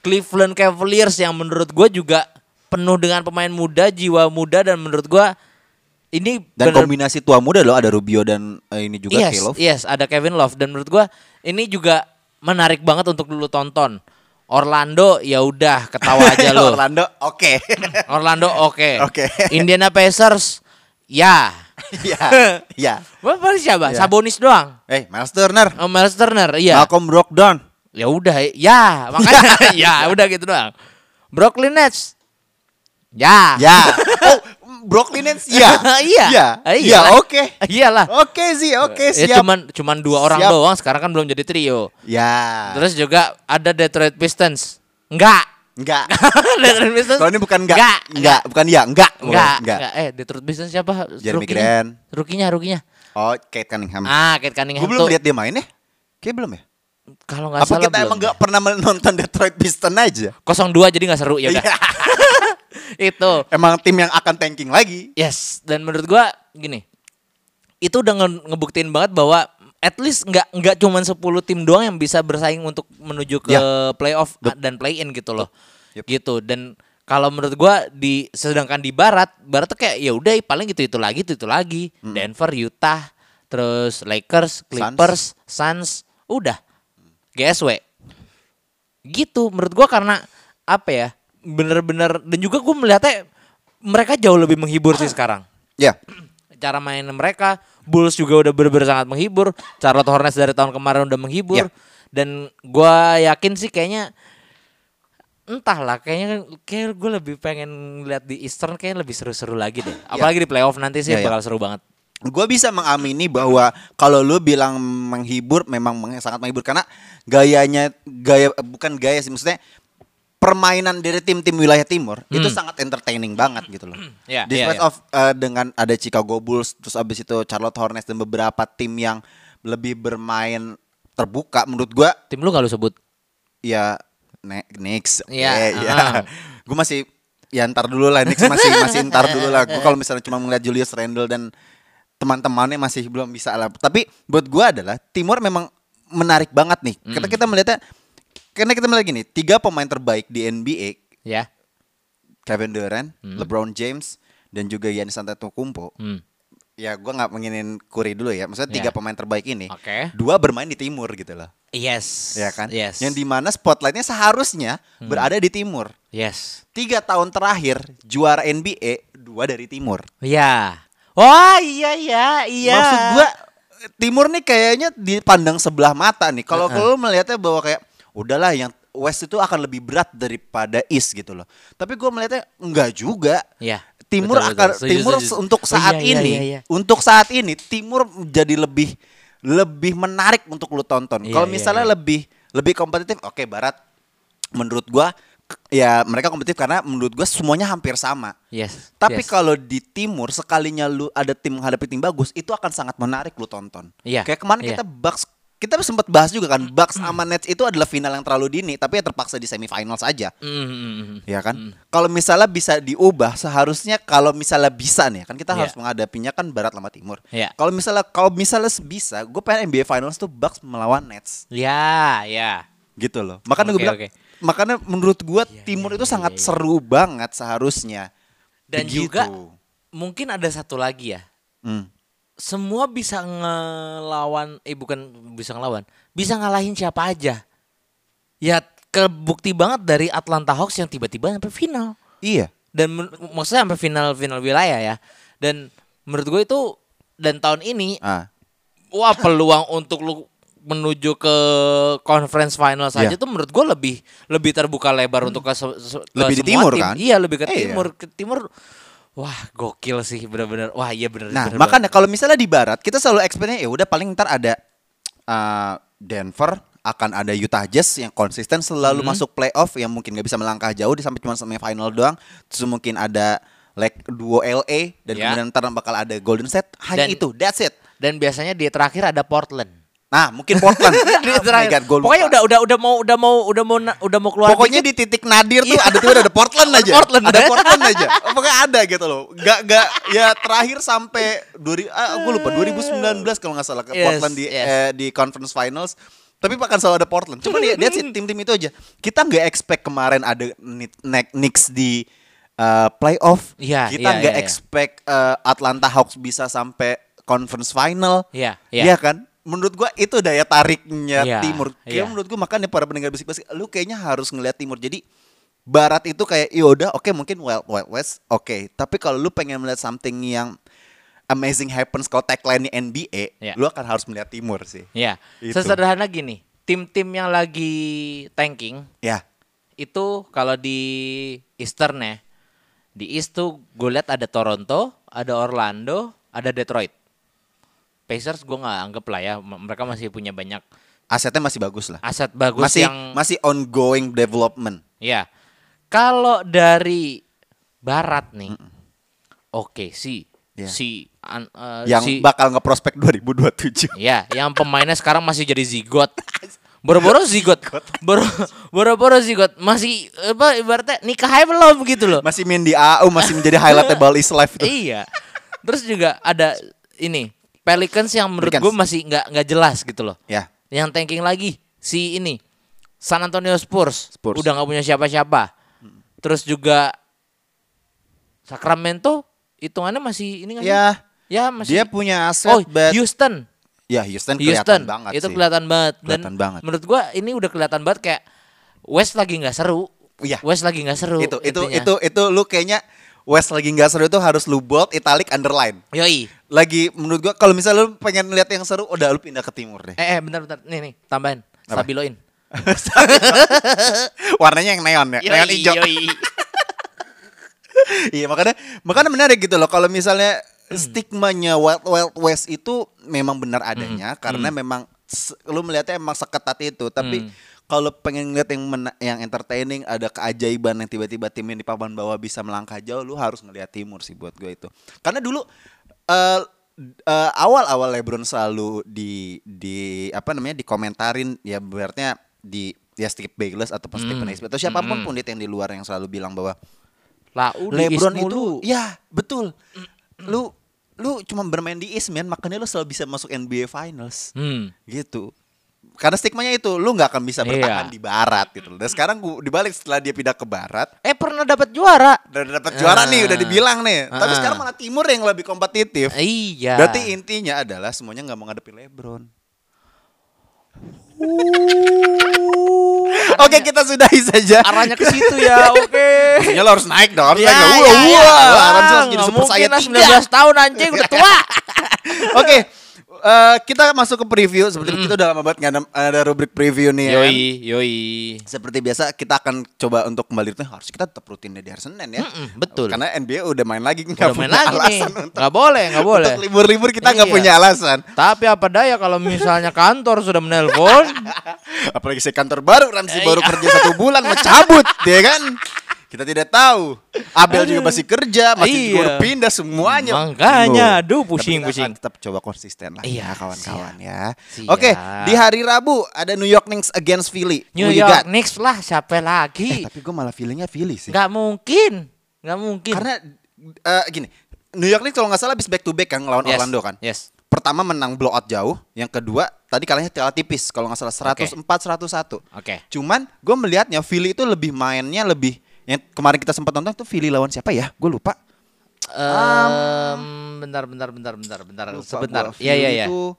Cleveland Cavaliers yang menurut gue juga penuh dengan pemain muda, jiwa muda dan menurut gue ini Dan bener- kombinasi tua muda loh ada Rubio dan eh, ini juga yes, Caleb. yes, ada Kevin Love dan menurut gua ini juga menarik banget untuk dulu tonton. Orlando ya udah ketawa aja [laughs] lu. Orlando, oke. [laughs] Orlando oke. Oke. Indiana Pacers ya. Iya. [laughs] Bapak siapa? Ya. Sabonis doang. Eh, Miles Turner. Oh, Miles Turner, iya. Malcolm Brogdon. Ya udah, ya makanya [laughs] ya udah gitu doang. Brooklyn Nets. Ya. Ya. [laughs] Oh, Brooklyn Nets ya. [laughs] iya. Iya. Iya, oke. Iyalah. Oke sih, oke Ya, siap. cuman cuman dua orang Siap. doang sekarang kan belum jadi trio. Ya. Terus juga ada Detroit Pistons. Enggak. enggak. Detroit Pistons. Kalau ini bukan enggak. Enggak. Enggak, bukan ya, enggak. Enggak. Enggak. enggak. Eh, Detroit Pistons siapa? Jeremy? Grant. Rukinya, rukinya. Oh, Kate Cunningham. Ah, Kate Cunningham Gue belum lihat dia main ya. Kayak belum ya? Kalau nggak salah kita belum emang deh. enggak pernah menonton Detroit Pistons aja? 02 jadi nggak seru ya udah. Iya. [laughs] Itu. Emang tim yang akan tanking lagi. Yes, dan menurut gua gini. Itu udah nge- ngebuktiin banget bahwa at least nggak nggak cuman 10 tim doang yang bisa bersaing untuk menuju ke Ya. playoff dan play in gitu loh. Yup. Gitu dan kalau menurut gua di sedangkan di barat, barat tuh kayak ya udah paling gitu-itu lagi, itu-itu lagi. Denver, Utah, terus Lakers, Clippers, Suns, udah. GSW. Gitu menurut gua karena apa ya? Bener-bener dan juga gua melihatnya mereka jauh lebih menghibur sih sekarang Ya. cara main mereka Bulls juga udah bener-bener sangat menghibur Charlotte Hornets dari tahun kemarin udah menghibur Ya. dan gua yakin sih kayaknya entahlah kayaknya kayak gue lebih pengen lihat di Eastern kayaknya lebih seru-seru lagi deh apalagi di playoff nanti sih Ya, ya. bakal seru banget Gue bisa mengamini bahwa kalau lu bilang menghibur memang sangat menghibur karena gayanya gaya bukan gaya sih maksudnya permainan dari tim-tim wilayah timur itu sangat entertaining banget gitu loh. Ya, Despite ya, ya. of uh, dengan ada Chicago Bulls terus abis itu Charlotte Hornets dan beberapa tim yang lebih bermain terbuka menurut gua tim lu lu sebut ya Knicks. Iya, Oke, ya. ah. [laughs] Gue masih ya ntar dulu lah Knicks masih masih [laughs] ntar dulu lah. Gue kalau misalnya cuma melihat Julius Randle dan teman-temannya masih belum bisa lah. Tapi buat gue adalah Timur memang menarik banget nih. Hmm. Kita kita melihatnya karena kita melihat gini, tiga pemain terbaik di NBA, ya Kevin Durant, LeBron James, dan juga Giannis Antetokounmpo. Hmm. Ya gue nggak menginin Curry dulu ya. Maksudnya Ya. tiga pemain terbaik ini, Oke. dua bermain di Timur gitu loh. yes Ya kan? yes Yang di mana spotlightnya seharusnya berada di Timur. yes Tiga tahun terakhir juara NBA dua dari Timur. ya wah iya iya iya Maksud gua Timur nih kayaknya dipandang sebelah mata nih. Kalau kalau melihatnya bahwa kayak udahlah yang West itu akan lebih berat daripada East gitu loh. Tapi gua melihatnya enggak juga. Iya, Timur betul, akan betul. Setuju, Timur setuju. untuk Oh, saat iya, iya, ini, iya, iya. untuk saat ini Timur menjadi lebih lebih menarik untuk lu tonton. Iya, Kalau iya, misalnya iya. lebih lebih kompetitif, oke Barat menurut gua k- ya mereka kompetitif karena menurut gua semuanya hampir sama. yes Tapi yes. kalau di timur sekalinya lu ada tim menghadapi tim bagus, itu akan sangat menarik lu tonton. Iya, Kayak kemarin iya. kita Bucks kita sempat bahas juga kan Bucks sama Nets itu adalah final yang terlalu dini tapi ya terpaksa di semifinal saja. Mm, mm, mm, mm. Ya kan? Kalau misalnya bisa diubah seharusnya kalau misalnya bisa nih kan kita Iya. harus menghadapinya kan barat sama timur. Iya. Kalau misalnya kalau misalnya bisa, gue pengen NBA Finals tuh Bucks melawan Nets ya ya gitu loh. Makanya gue Oke, bilang oke. Makanya menurut gua Iya, timur iya, itu iya, sangat iya. seru banget seharusnya. dan Begitu. juga mungkin ada satu lagi ya Hmm. semua bisa ngelawan eh bukan bisa ngelawan bisa ngalahin siapa aja ya kebukti banget dari Atlanta Hawks yang tiba-tiba sampai final Iya. dan maksudnya sampai final final wilayah ya dan menurut gue itu dan tahun ini Ah. wah peluang untuk lu menuju ke conference final saja Iya. tuh menurut gue lebih lebih terbuka lebar untuk ke, se- ke Lebih di timur, tim. kan? Iya lebih ke Iya. timur ke timur wah gokil sih bener-bener wah iya bener Nah, bener makanya kalau misalnya di barat kita selalu expect-nya ya udah paling ntar ada uh, Denver akan ada Utah Jazz yang konsisten selalu Hmm. masuk playoff yang mungkin nggak bisa melangkah jauh sampai cuma semifinal doang. Terus mungkin ada like duo LA dan Ya. kemudian ntar bakal ada Golden State. Hanya Dan- itu, that's it. dan biasanya di terakhir ada Portland Nah, mungkin Portland. [laughs] Oh. God, pokoknya udah udah udah mau udah mau udah mau udah mau keluar Pokoknya dikit. di titik nadir tuh Iya. ada tiba ada Portland aja. Portland. Ada Portland aja. [laughs] Pokoknya ada gitu loh. Gak gak ya terakhir sampai 2000 ah, gue lupa 2019 kalau nggak salah ke Yes, Portland di yes. eh, di conference finals. Tapi akan selalu ada Portland. Cuma dia dia sih tim-tim itu aja. Kita nggak expect kemarin ada Ni- Ni- Knicks di uh, playoff. Iya, Kita iya, nggak iya, iya. expect uh, Atlanta Hawks bisa sampai conference final. Iya, Iya iya. kan? Menurut gua itu daya tariknya Iya, timur. Kayak iya. menurut gua makanya para pendengar bisik basket lu kayaknya harus ngelihat timur. Jadi barat itu kayak ya udah oke mungkin wild wild west oke, tapi kalau lu pengen melihat something yang amazing happens kalau tagline NBA, Iya. lu akan harus melihat timur sih. Ya, Itu. sesederhana gini, tim-tim yang lagi tanking Ya. itu kalau di Eastern ya, di East tuh gue lihat ada Toronto, ada Orlando, ada Detroit. Pacers gue nggak anggap lah ya, mereka masih punya banyak Asetnya masih bagus lah. aset bagus masih yang masih ongoing development. ya. Kalau dari Barat nih, oke sih, Ya. si an- eh, yang si- bakal ngeprospek 2027. [laughs] Ya, yang pemainnya sekarang masih jadi zigot. [laughs] Boro-boro zigot. Boro- Boro-boro zigot. Masih apa ibaratnya nikahnya belum gitu loh. Masih main di AU, masih menjadi highlightable is life itu. Iya. Terus juga ada ini Pelicans yang menurut gue masih nggak nggak jelas gitu loh. Ya. Yang tanking lagi si ini San Antonio Spurs, Spurs. udah nggak punya siapa-siapa. Terus juga Sacramento hitungannya masih ini nggak sih? Ya. Ya masih. Dia punya aset oh but Houston. ya Houston, Houston kelihatan banget itu sih. kelihatan banget dan Kelihatan banget. menurut gua ini udah kelihatan banget kayak West lagi nggak seru Iya. West lagi nggak seru itu itu intinya. itu itu lu kayaknya West lagi nggak seru itu harus lu bold, italic, underline. yoi Lagi menurut gua kalau misalnya lu pengen lihat yang seru, udah lu pindah ke timur deh. eh, eh bentar bentar nih nih tambahin Apa? stabiloin [laughs] Warnanya yang neon ya, neon Yoi, hijau. yoi. [laughs] iya makanya makanya menarik gitu loh kalau misalnya Hmm. stigmanya Wild Wild West itu memang benar Hmm. adanya karena memang se- lu melihatnya emang seketat itu tapi Hmm. Kalau pengen ngeliat yang mena- yang entertaining ada keajaiban yang tiba-tiba tim yang di papan bawah bisa melangkah jauh lu harus ngelihat timur sih buat gue itu karena dulu eh, eh, awal-awal LeBron selalu di di apa namanya dikomentarin ya berarti di ya Steve Bayless ataupun Stephen A. Smith atau siapa pun Hmm. pundit yang di luar yang selalu bilang bahwa udah LeBron itu ya betul. Lu lu cuma bermain di East man makanya lu selalu bisa masuk NBA Finals hmm. gitu. Karena stigmanya itu lu nggak akan bisa Iya. bertahan di barat gitu. Dan sekarang gua dibalik setelah dia pindah ke barat eh pernah dapat juara udah dapat juara nih udah Ah. dibilang nih. Tapi Ah. sekarang malah timur yang lebih kompetitif. iya Berarti intinya adalah semuanya nggak mau ngadepin LeBron. Oke kita sudahi saja. arahnya ke situ ya oke Maksudnya lo harus naik dong. Harus ya, naik dong. ya, Wah, ya. wah, Wah, harus jadi super saya lah, tiga. 19 tahun anjing udah tua [laughs] Oke, eh, kita masuk ke preview. Seperti kita udah lama banget nggak ada, ada rubrik preview nih. ya kan? yoi yoi Seperti biasa kita akan coba untuk kembali rutin. Harus kita tetap rutin di hari Senin ya. Mm-mm, betul. Karena NBA udah main lagi nggak udah main punya lagi nih alasan untuk, nggak boleh nggak [laughs] boleh untuk libur-libur kita nggak Iya. punya alasan. Tapi apa daya kalau misalnya kantor sudah menelpon, [laughs] Apalagi saya kantor baru, Ramzi Eh, baru iya. kerja satu bulan mau cabut, [laughs] ya kan? Kita tidak tahu. Abel juga masih kerja, masih Iya. baru pindah semuanya. Makanya, aduh, pusing, Tapi kita pusing. Tetap coba konsisten lah Iya, ya kawan-kawan ya. Siap. Oke, di hari Rabu ada New York Knicks against Philly. New Who York? Knicks lah siapa Eh, lagi? tapi gue malah feelingnya Philly sih. Nggak mungkin, nggak mungkin. Karena eh, gini, New York Knicks kalau nggak salah habis back to back kan ngelawan Yes, Orlando kan. Yes. Pertama menang blowout jauh, yang kedua tadi kalahnya kalah tipis kalau nggak salah 104 101. Oke. Cuman gue melihatnya Philly itu lebih mainnya lebih yang kemarin kita sempat nonton tuh Philly lawan siapa ya? Gue lupa. Em, bentar, bentar, bentar, bentar, bentar. Lupa Sebentar. Iya, iya, iya. itu-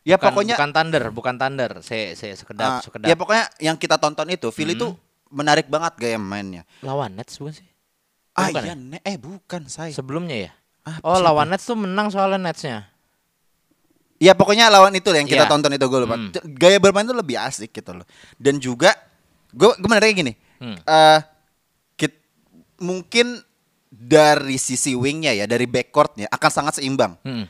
Ya Bukan, pokoknya bukan Thunder, bukan Thunder. Saya, saya sekedap, ah, sekedap. ya pokoknya yang kita tonton itu Philly itu menarik banget gaya mainnya. lawan Nets bukan sih? Ah bukan iya, ya? eh bukan saya. Sebelumnya ya? Ah, Oh, siapa? lawan Nets tuh menang soalnya Netsnya. Ya pokoknya lawan itu yang kita Iya. tonton itu gue lupa. Hmm. Gaya bermain itu lebih asik gitu loh. Dan juga gue gue menariknya gini. Hmm. kit- mungkin dari sisi wingnya ya dari backcourtnya akan sangat seimbang. Hmm.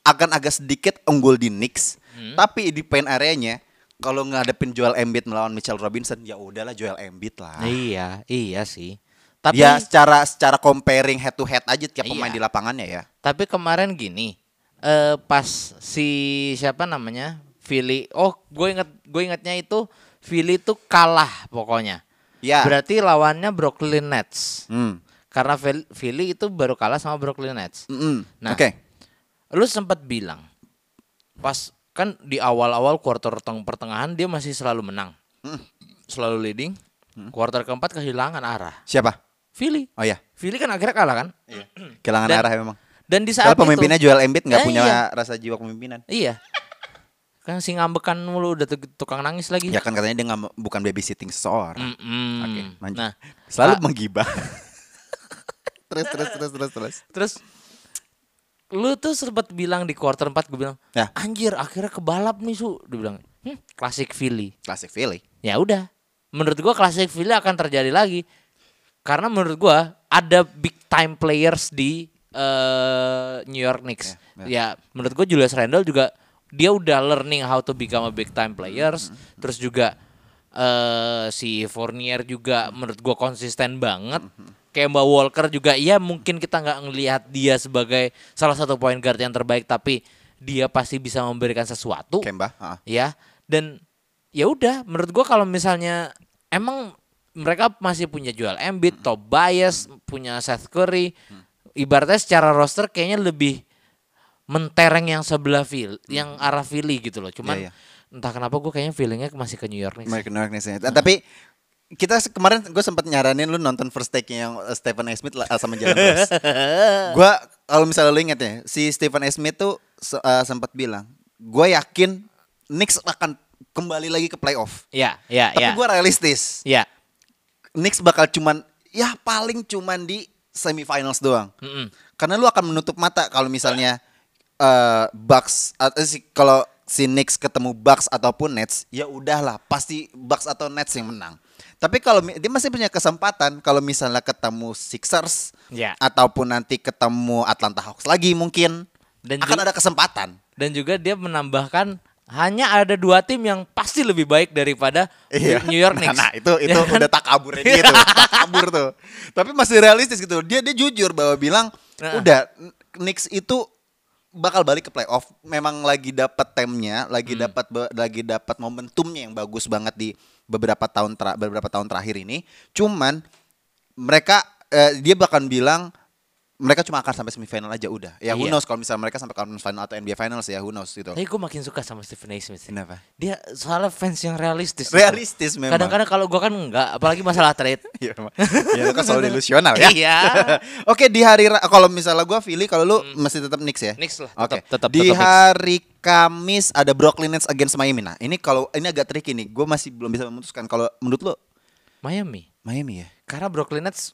Akan agak sedikit unggul di Knicks, tapi di paint areanya kalau ngadepin Joel Embiid melawan Mitchell Robinson ya udahlah Joel Embiid lah. Iya, iya sih. Tapi ya secara secara comparing head to head aja tiap pemain Iya. di lapangannya ya. Tapi kemarin gini, eh pas si siapa namanya Philly, oh gue inget gue ingetnya itu Philly itu kalah pokoknya. Ya. Berarti lawannya Brooklyn Nets. Hmm. Karena Phil- Philly itu baru kalah sama Brooklyn Nets. Mm-mm. Nah. Oke. Lu sempat bilang pas kan di awal-awal quarter teng pertengahan dia masih selalu menang. Selalu leading. Quarter keempat kehilangan arah. Siapa? Philly. Oh ya, Philly kan akhirnya kalah kan? kehilangan Dan- arah memang. Dan di saat Kalau pemimpinnya itu, Joel Embiid nggak Eh, punya iya. rasa jiwa kepemimpinan. Iya. Kan si ngambekan mulu udah tuk- tukang nangis lagi. Ya kan katanya dia nggak bukan babysitting seseorang. Mm-mm. Oke, lanjut. Nah, Selalu ah, menggibah. [laughs] terus terus terus terus terus. terus lu tuh sempat bilang di quarter 4 gue bilang, Ya. "Anjir, akhirnya kebalap nih, Su." Dia bilang, "Hmm, klasik Philly." Classic Philly. Ya udah. Menurut gua klasik Philly akan terjadi lagi. Karena menurut gua ada big time players di eh, New York Knicks. Ya, menurut gua Julius Randle juga dia udah learning how to become a big time players. Terus juga eh si Fournier juga menurut gua konsisten banget. Kemba Walker juga ya mungkin kita nggak ngelihat dia sebagai salah satu point guard yang terbaik tapi dia pasti bisa memberikan sesuatu Kemba. ah. ya dan ya udah menurut gua kalau misalnya emang mereka masih punya Joel Embiid, Tobias, punya Seth Curry, ibaratnya secara roster kayaknya lebih mentereng yang sebelah Phil, yang arah Philly gitu loh. Cuman Iya, iya. entah kenapa gue kayaknya feelingnya masih ke New York nih. American New York Knicks ya. Tapi kita kemarin gue sempat nyaranin lu nonton first take yang uh, Stephen A. Smith lah, uh, sama Jalen Rose. [laughs] gue kalau misalnya lu inget ya, si Stephen A. Smith tuh uh, sempat bilang, gue yakin Knicks akan kembali lagi ke playoff. Ya, ya, Tapi ya. gue realistis, Ya. Knicks bakal cuman ya paling cuman di semifinals doang. Mm-mm. Karena lu akan menutup mata kalau misalnya eh Bucks atau si kalau si Knicks ketemu Bucks ataupun Nets, ya udahlah pasti Bucks atau Nets yang menang. Tapi kalau dia masih punya kesempatan kalau misalnya ketemu Sixers Ya. ataupun nanti ketemu Atlanta Hawks lagi mungkin Dan akan ju- ada kesempatan. Dan juga dia menambahkan hanya ada dua tim yang pasti lebih baik daripada New York Nah, Knicks. Nah, itu itu Ya kan? udah tak kaburnya dia [laughs] tuh, tak kabur tuh. Tapi masih realistis gitu. Dia dia jujur bahwa bilang Nah. udah Knicks itu bakal balik ke playoff. Memang lagi dapat temnya, lagi Hmm. dapat lagi dapat momentumnya yang bagus banget di beberapa tahun tera- beberapa tahun terakhir ini. Cuman mereka eh, dia bahkan bilang mereka cuma akan sampai semifinal aja udah. Ya who Iya. knows kalau misalnya mereka sampai conference final atau NBA finals ya who knows gitu. Tapi gue makin suka sama Stephen A. Smith. Kenapa? Dia soalnya fans yang realistis. gitu. Realistis memang. Kadang-kadang kalau gue kan enggak, apalagi masalah trade. [laughs] Iya, emang. ya lu kan selalu delusional ya. Iya. [laughs] Oke di hari kalau misalnya gua pilih kalau lu masih tetap Knicks ya. Hmm. Knicks lah, Oke. tetap- tetap- Di tetap Knicks. hari Kamis ada Brooklyn Nets against Miami. Nah ini kalau ini agak tricky nih. Gue masih belum bisa memutuskan. Kalau menurut lu Miami. Miami ya. Karena Brooklyn Nets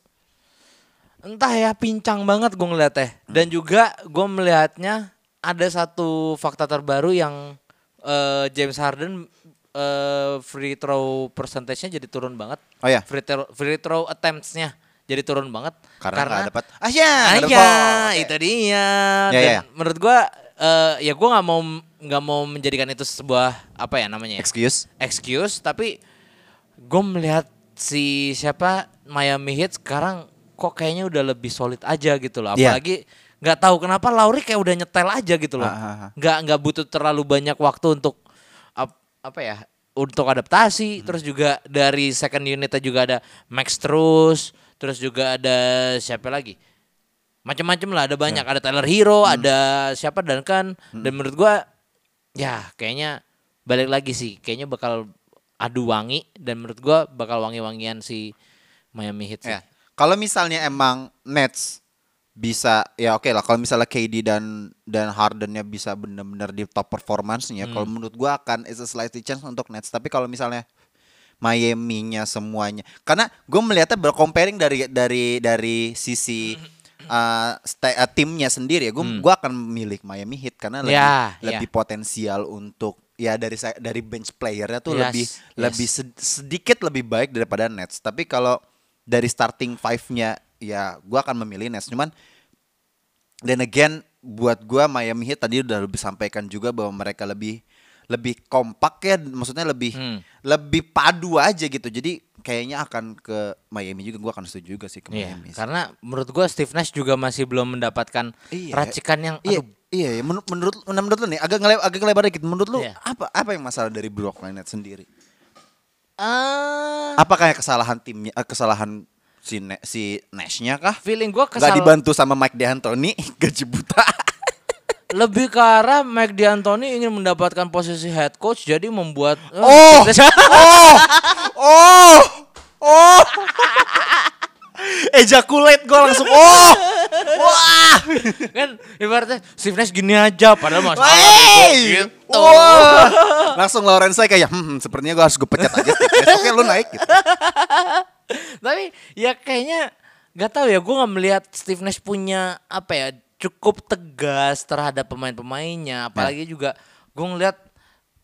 entah ya pincang banget gue ngeliatnya. Dan juga gue melihatnya ada satu fakta terbaru yang eh, James Harden eh, free throw percentage-nya jadi turun banget. Oh ya. Free throw, free throw attempts-nya jadi turun banget. Karena nggak dapat. Ah Ah ya. nggak iya. Oke. itu dia. Ya, Dan ya. menurut gua eh, ya gua nggak mau nggak mau menjadikan itu sebuah apa ya namanya? ya? Excuse. excuse tapi gue melihat si siapa Miami Heat sekarang kok kayaknya udah lebih solid aja gitu loh Iya. apalagi nggak tahu kenapa Lauri kayak udah nyetel aja gitu loh Ah, ah, ah. nggak nggak butuh terlalu banyak waktu untuk ap- apa ya untuk adaptasi Hmm. terus juga dari second unitnya juga ada Max terus terus juga ada siapa lagi macam-macam lah ada banyak Ya. ada Tyler Hero Hmm. ada siapa Duncan dan menurut gua ya kayaknya balik lagi sih kayaknya bakal adu wangi dan menurut gua bakal wangi-wangian si Miami Heat sih. Ya. Kalau misalnya emang Nets bisa ya oke lah kalau misalnya KD dan dan Hardennya bisa benar-benar di top performance-nya Hmm. kalau menurut gua akan is a slightly chance untuk Nets tapi kalau misalnya Miami-nya semuanya karena gue melihatnya comparing dari dari dari sisi uh, sta- uh, timnya sendiri ya gue gua akan milik Miami Heat karena lebih Hmm. Ya, lebih potensial untuk ya dari dari bench playernya tuh Yes, lebih yes. lebih sed- sedikit lebih baik daripada Nets tapi kalau dari starting five-nya ya gua akan memilih Nets cuman dan again buat gua Miami Heat tadi udah lebih sampaikan juga bahwa mereka lebih lebih kompak ya maksudnya lebih Hmm. lebih padu aja gitu jadi kayaknya akan ke Miami juga gua akan setuju juga sih ke Iya, Miami sih. karena menurut gua Steve Nash juga masih belum mendapatkan Iya. racikan yang Iya, aduh, iya, iya. menurut menurut menurut lu nih agak ngele, agak lebar dikit. Menurut lu Iya. apa apa yang masalah dari Brooklyn Nets sendiri? Ah, Apakah kayak kesalahan timnya, eh, kesalahan si Ne- si Nash-nya kah? feeling gua Gak kesal dibantu sama Mike D'Antoni [laughs] gaji buta. lebih ke arah Mike D'Antoni ingin mendapatkan posisi head coach jadi membuat eh, Oh, [laughs] oh, oh, oh. Ejaculate gue langsung. Oh, Wah, kan ibaratnya Steve Nash gini aja padahal Wey! gitu. Wah. Langsung Lawrence saya kayak, hmm, sepertinya gue harus gue pecat aja. Oke, lu naik gitu. Tapi ya kayaknya nggak tahu ya gue nggak melihat Steve Nash punya apa ya cukup tegas terhadap pemain-pemainnya apalagi juga gue ngeliat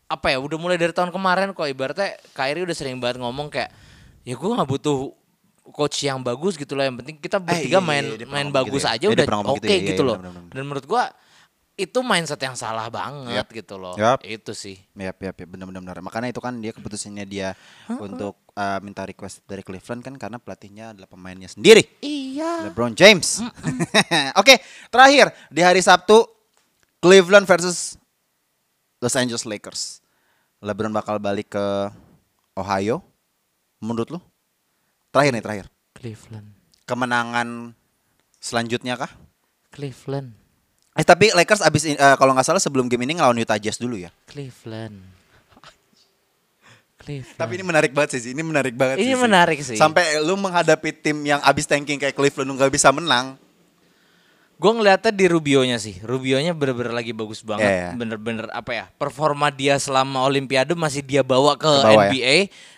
apa ya udah mulai dari tahun kemarin kok ibaratnya Kyrie udah sering banget ngomong kayak ya gue nggak butuh coach yang bagus gitu loh yang penting kita bertiga iya, main iya, main bagus gitu ya. aja Iya, dia udah pernah ngomong oke gitu ya, gitu, loh benar, benar. dan menurut gue itu mindset yang salah banget gitu loh Yap. itu sih Yap, yap, yap, benar, benar, benar. Makanya itu kan dia keputusannya dia untuk uh, minta request dari Cleveland kan karena pelatihnya adalah pemainnya sendiri. iya LeBron James. [laughs] Oke, terakhir di hari Sabtu Cleveland versus Los Angeles Lakers. LeBron bakal balik ke Ohio. Menurut lu? Terakhir nih, terakhir. Cleveland Kemenangan selanjutnya kah? Cleveland Eh tapi Lakers abis eh, kalau nggak salah sebelum game ini ngelawan Utah Jazz dulu ya. Cleveland Cleveland Tapi ini menarik banget sih, ini menarik banget Ini sih. menarik sih. Sampai lu menghadapi tim yang abis tanking kayak Cleveland lu nggak bisa menang. Gue ngeliatnya di Rubionya sih. Rubionya bener-bener lagi bagus banget. Iya, iya. Bener-bener apa ya? Performa dia selama Olimpiade masih dia bawa ke, Ke bawah ya. NBA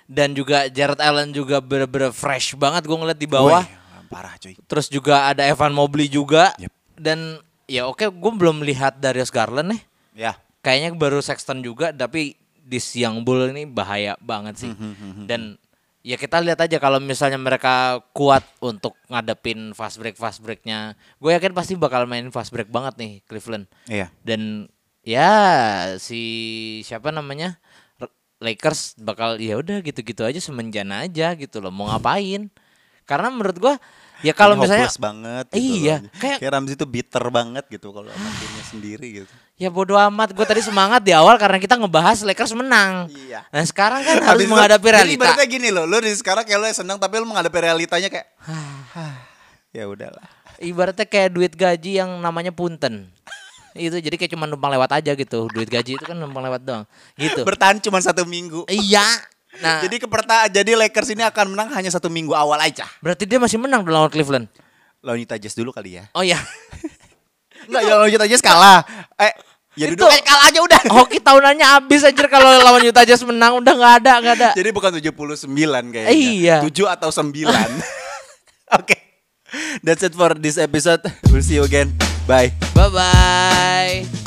dan juga Jared Allen juga bener-bener fresh banget. Gue ngeliat di bawah. Woi, parah cuy. Terus juga ada Evan Mobley juga. Yep. Dan ya oke, gue belum lihat Darius Garland nih. Ya. Kayaknya baru Sexton juga, tapi di siang bull ini bahaya banget sih. Hmm, Dan ya kita lihat aja kalau misalnya mereka kuat untuk ngadepin fast break fast breaknya, gue yakin pasti bakal main fast break banget nih Cleveland. Iya. Dan ya si siapa namanya Lakers bakal ya udah gitu-gitu aja semenjana aja gitu loh mau ngapain? Karena menurut gua ya kalau misalnya hopeless banget gitu Iya, loh. kayak- kayak Ramzi tuh bitter banget gitu kalau sama timnya sendiri gitu. Ya bodo amat, gue tadi semangat di awal karena kita ngebahas Lakers menang. Iya. Nah sekarang kan [laughs] harus Habis menghadapi Jadi realita. ibaratnya gini loh, lu di sekarang kayak lu senang tapi lu menghadapi realitanya kayak [sighs] ya udahlah. Ibaratnya kayak duit gaji yang namanya punten. itu jadi kayak cuma numpang lewat aja gitu. Duit gaji itu kan numpang lewat doang. Gitu. [laughs] Bertahan cuma satu minggu. iya. Nah, Jadi keperta jadi Lakers ini akan menang hanya satu minggu awal aja. berarti dia masih menang lawan Cleveland. Lawan Utah Jazz dulu kali ya. Oh iya. [laughs] Enggak, ya lawan Utah Jazz kalah. Eh, ya Itu- duduk eh, kalah aja udah. Hoki tahunannya habis aja kalau lawan Utah Jazz menang udah nggak ada nggak ada. Jadi bukan 79 kayaknya. Iya. 7 atau 9. [laughs] Oke. That's it for this episode. We'll see you again. Bye. Bye bye.